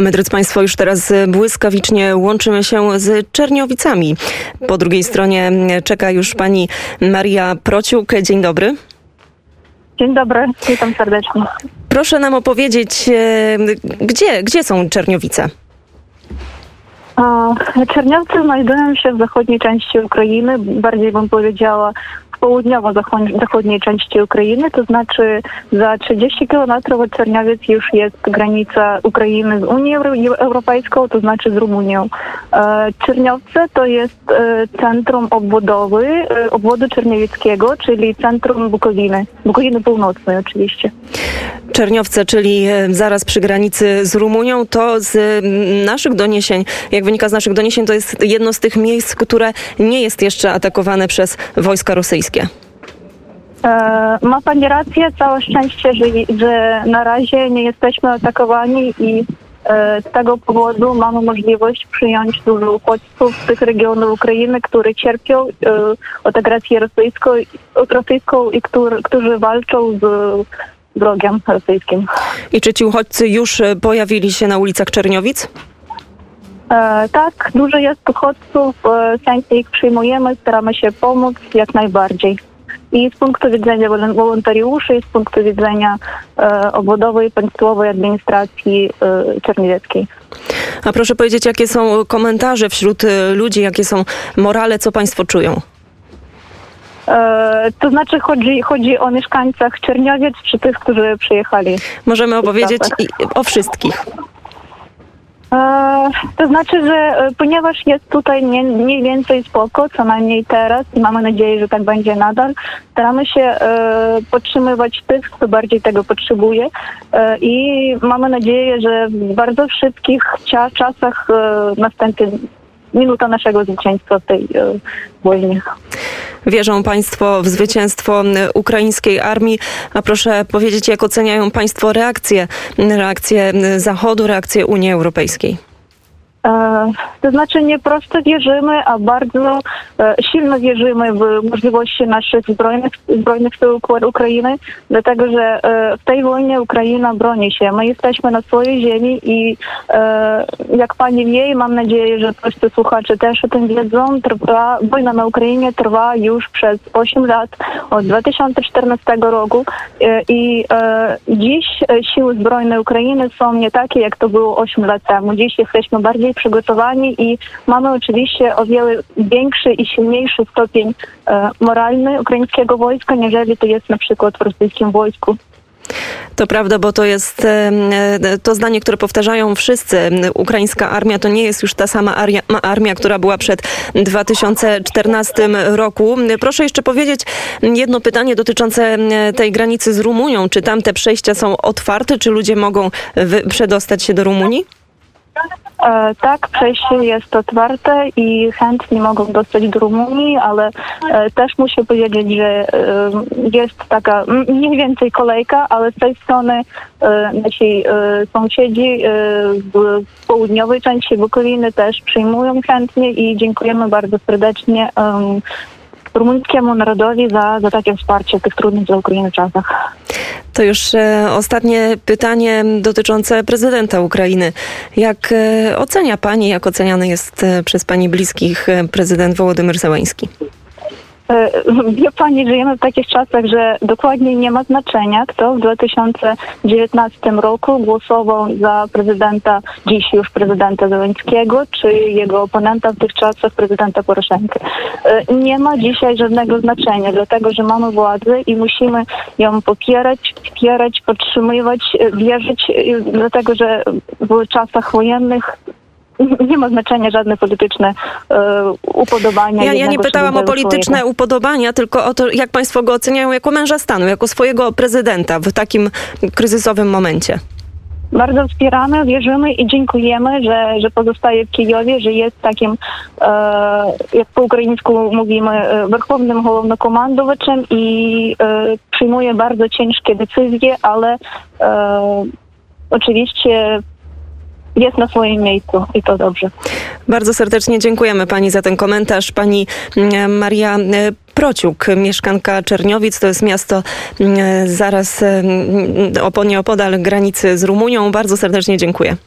My, drodzy Państwo, już teraz błyskawicznie łączymy się z Czerniowicami. Po drugiej stronie czeka już pani Maria Prociuk. Dzień dobry. Dzień dobry, witam serdecznie. Proszę nam opowiedzieć, e, gdzie, gdzie są Czerniowice? Czerniowcy znajdują się w zachodniej części Ukrainy, bardziej bym powiedziała południowo-zachodniej części Ukrainy, to znaczy za 30 kilometrów od Czerniowiec już jest granica Ukrainy z Unią Europejską, to znaczy z Rumunią. E, Czerniowce to jest e, centrum obwodowy e, obwodu czerniewieckiego, czyli centrum Bukowiny, Bukowiny Północnej oczywiście. Czerniowce, czyli zaraz przy granicy z Rumunią, to z naszych doniesień, jak wynika z naszych doniesień, to jest jedno z tych miejsc, które nie jest jeszcze atakowane przez wojska rosyjskie. E, ma Pani rację, całe szczęście, że, że na razie nie jesteśmy atakowani i e, z tego powodu mamy możliwość przyjąć dużo uchodźców z tych regionów Ukrainy, które cierpią e, od agresji rosyjską, rosyjską i który, którzy walczą z wrogiem rosyjskim. I czy ci uchodźcy już pojawili się na ulicach Czerniowic? E, tak, dużo jest uchodźców, e, chętnie ich przyjmujemy, staramy się pomóc jak najbardziej. I z punktu widzenia wolontariuszy, i z punktu widzenia e, obwodowej, państwowej administracji e, czerniewieckiej. A proszę powiedzieć, jakie są komentarze wśród e, ludzi, jakie są morale, co państwo czują? E, to znaczy chodzi, chodzi o mieszkańcach Czerniowiec, czy tych, którzy przyjechali? Możemy opowiedzieć i, o wszystkich. E, to znaczy, że e, ponieważ jest tutaj mniej więcej spoko, co najmniej teraz i mamy nadzieję, że tak będzie nadal, staramy się e, podtrzymywać tych, kto bardziej tego potrzebuje i mamy nadzieję, że w bardzo szybkich czasach następnie minuta naszego zwycięstwa w tej wojnie. Wierzą Państwo w zwycięstwo ukraińskiej armii. A proszę powiedzieć, jak oceniają Państwo reakcję, reakcję Zachodu, reakcję Unii Europejskiej? E, to znaczy nie prosto wierzymy, a bardzo e, silno wierzymy w możliwości naszych zbrojnych, zbrojnych sił Ukrainy, dlatego że e, w tej wojnie Ukraina broni się. My jesteśmy na swojej ziemi i jak pani wie i mam nadzieję, że wszyscy słuchacze też o tym wiedzą, trwa, wojna na Ukrainie trwa już przez 8 lat, od 2014 roku i dziś siły zbrojne Ukrainy są nie takie, jak to było 8 lat temu. Dziś jesteśmy bardziej przygotowani i mamy oczywiście o wiele większy i silniejszy stopień e, moralny ukraińskiego wojska, niżeli to jest na przykład w rosyjskim wojsku. To prawda, bo to jest e, to zdanie, które powtarzają wszyscy. Ukraińska armia to nie jest już ta sama armia, armia, która była przed 2014 roku. Proszę jeszcze powiedzieć jedno pytanie dotyczące tej granicy z Rumunią. Czy tam te przejścia są otwarte? Czy ludzie mogą przedostać się do Rumunii? E, tak, przejście jest otwarte i chętni mogą dostać do Rumunii, ale e, też muszę powiedzieć, że e, jest taka mniej więcej kolejka, ale z tej strony nasi sąsiedzi w południowej części Bukowiny też przyjmują chętnie i dziękujemy bardzo serdecznie rumuńskiemu narodowi za, za takie wsparcie w tych trudnych dla Ukrainy czasach. To już e, ostatnie pytanie dotyczące prezydenta Ukrainy. Jak e, ocenia Pani, jak oceniany jest e, przez Pani bliskich prezydent Wołodymyr Zełański? E, wie Pani, żyjemy w takich czasach, że dokładnie nie ma znaczenia, kto w 2019 roku głosował za prezydenta, dziś już prezydenta Zeleńskiego, czy jego oponenta w tych czasach, prezydenta Poroszenka. E, nie ma dzisiaj żadnego znaczenia, dlatego że mamy władzę i musimy ją popierać, wspierać, podtrzymywać, e, wierzyć, dlatego że w czasach wojennych nie ma znaczenia żadne polityczne e, upodobania. Ja, ja nie pytałam o polityczne swojego. upodobania, tylko o to, jak państwo go oceniają jako męża stanu, jako swojego prezydenta w takim kryzysowym momencie. Bardzo wspieramy, wierzymy i dziękujemy, że, że pozostaje w Kijowie, że jest takim, e, jak po ukraińsku mówimy, e, werchownym głównokomandowaczem i e, przyjmuje bardzo ciężkie decyzje, ale e, oczywiście jest na swoim miejscu i to dobrze. Bardzo serdecznie dziękujemy Pani za ten komentarz. Pani mm, Maria e, Prociuk, mieszkanka Czerniowic, to jest miasto mm, zaraz mm, nieopodal granicy z Rumunią. Bardzo serdecznie dziękuję.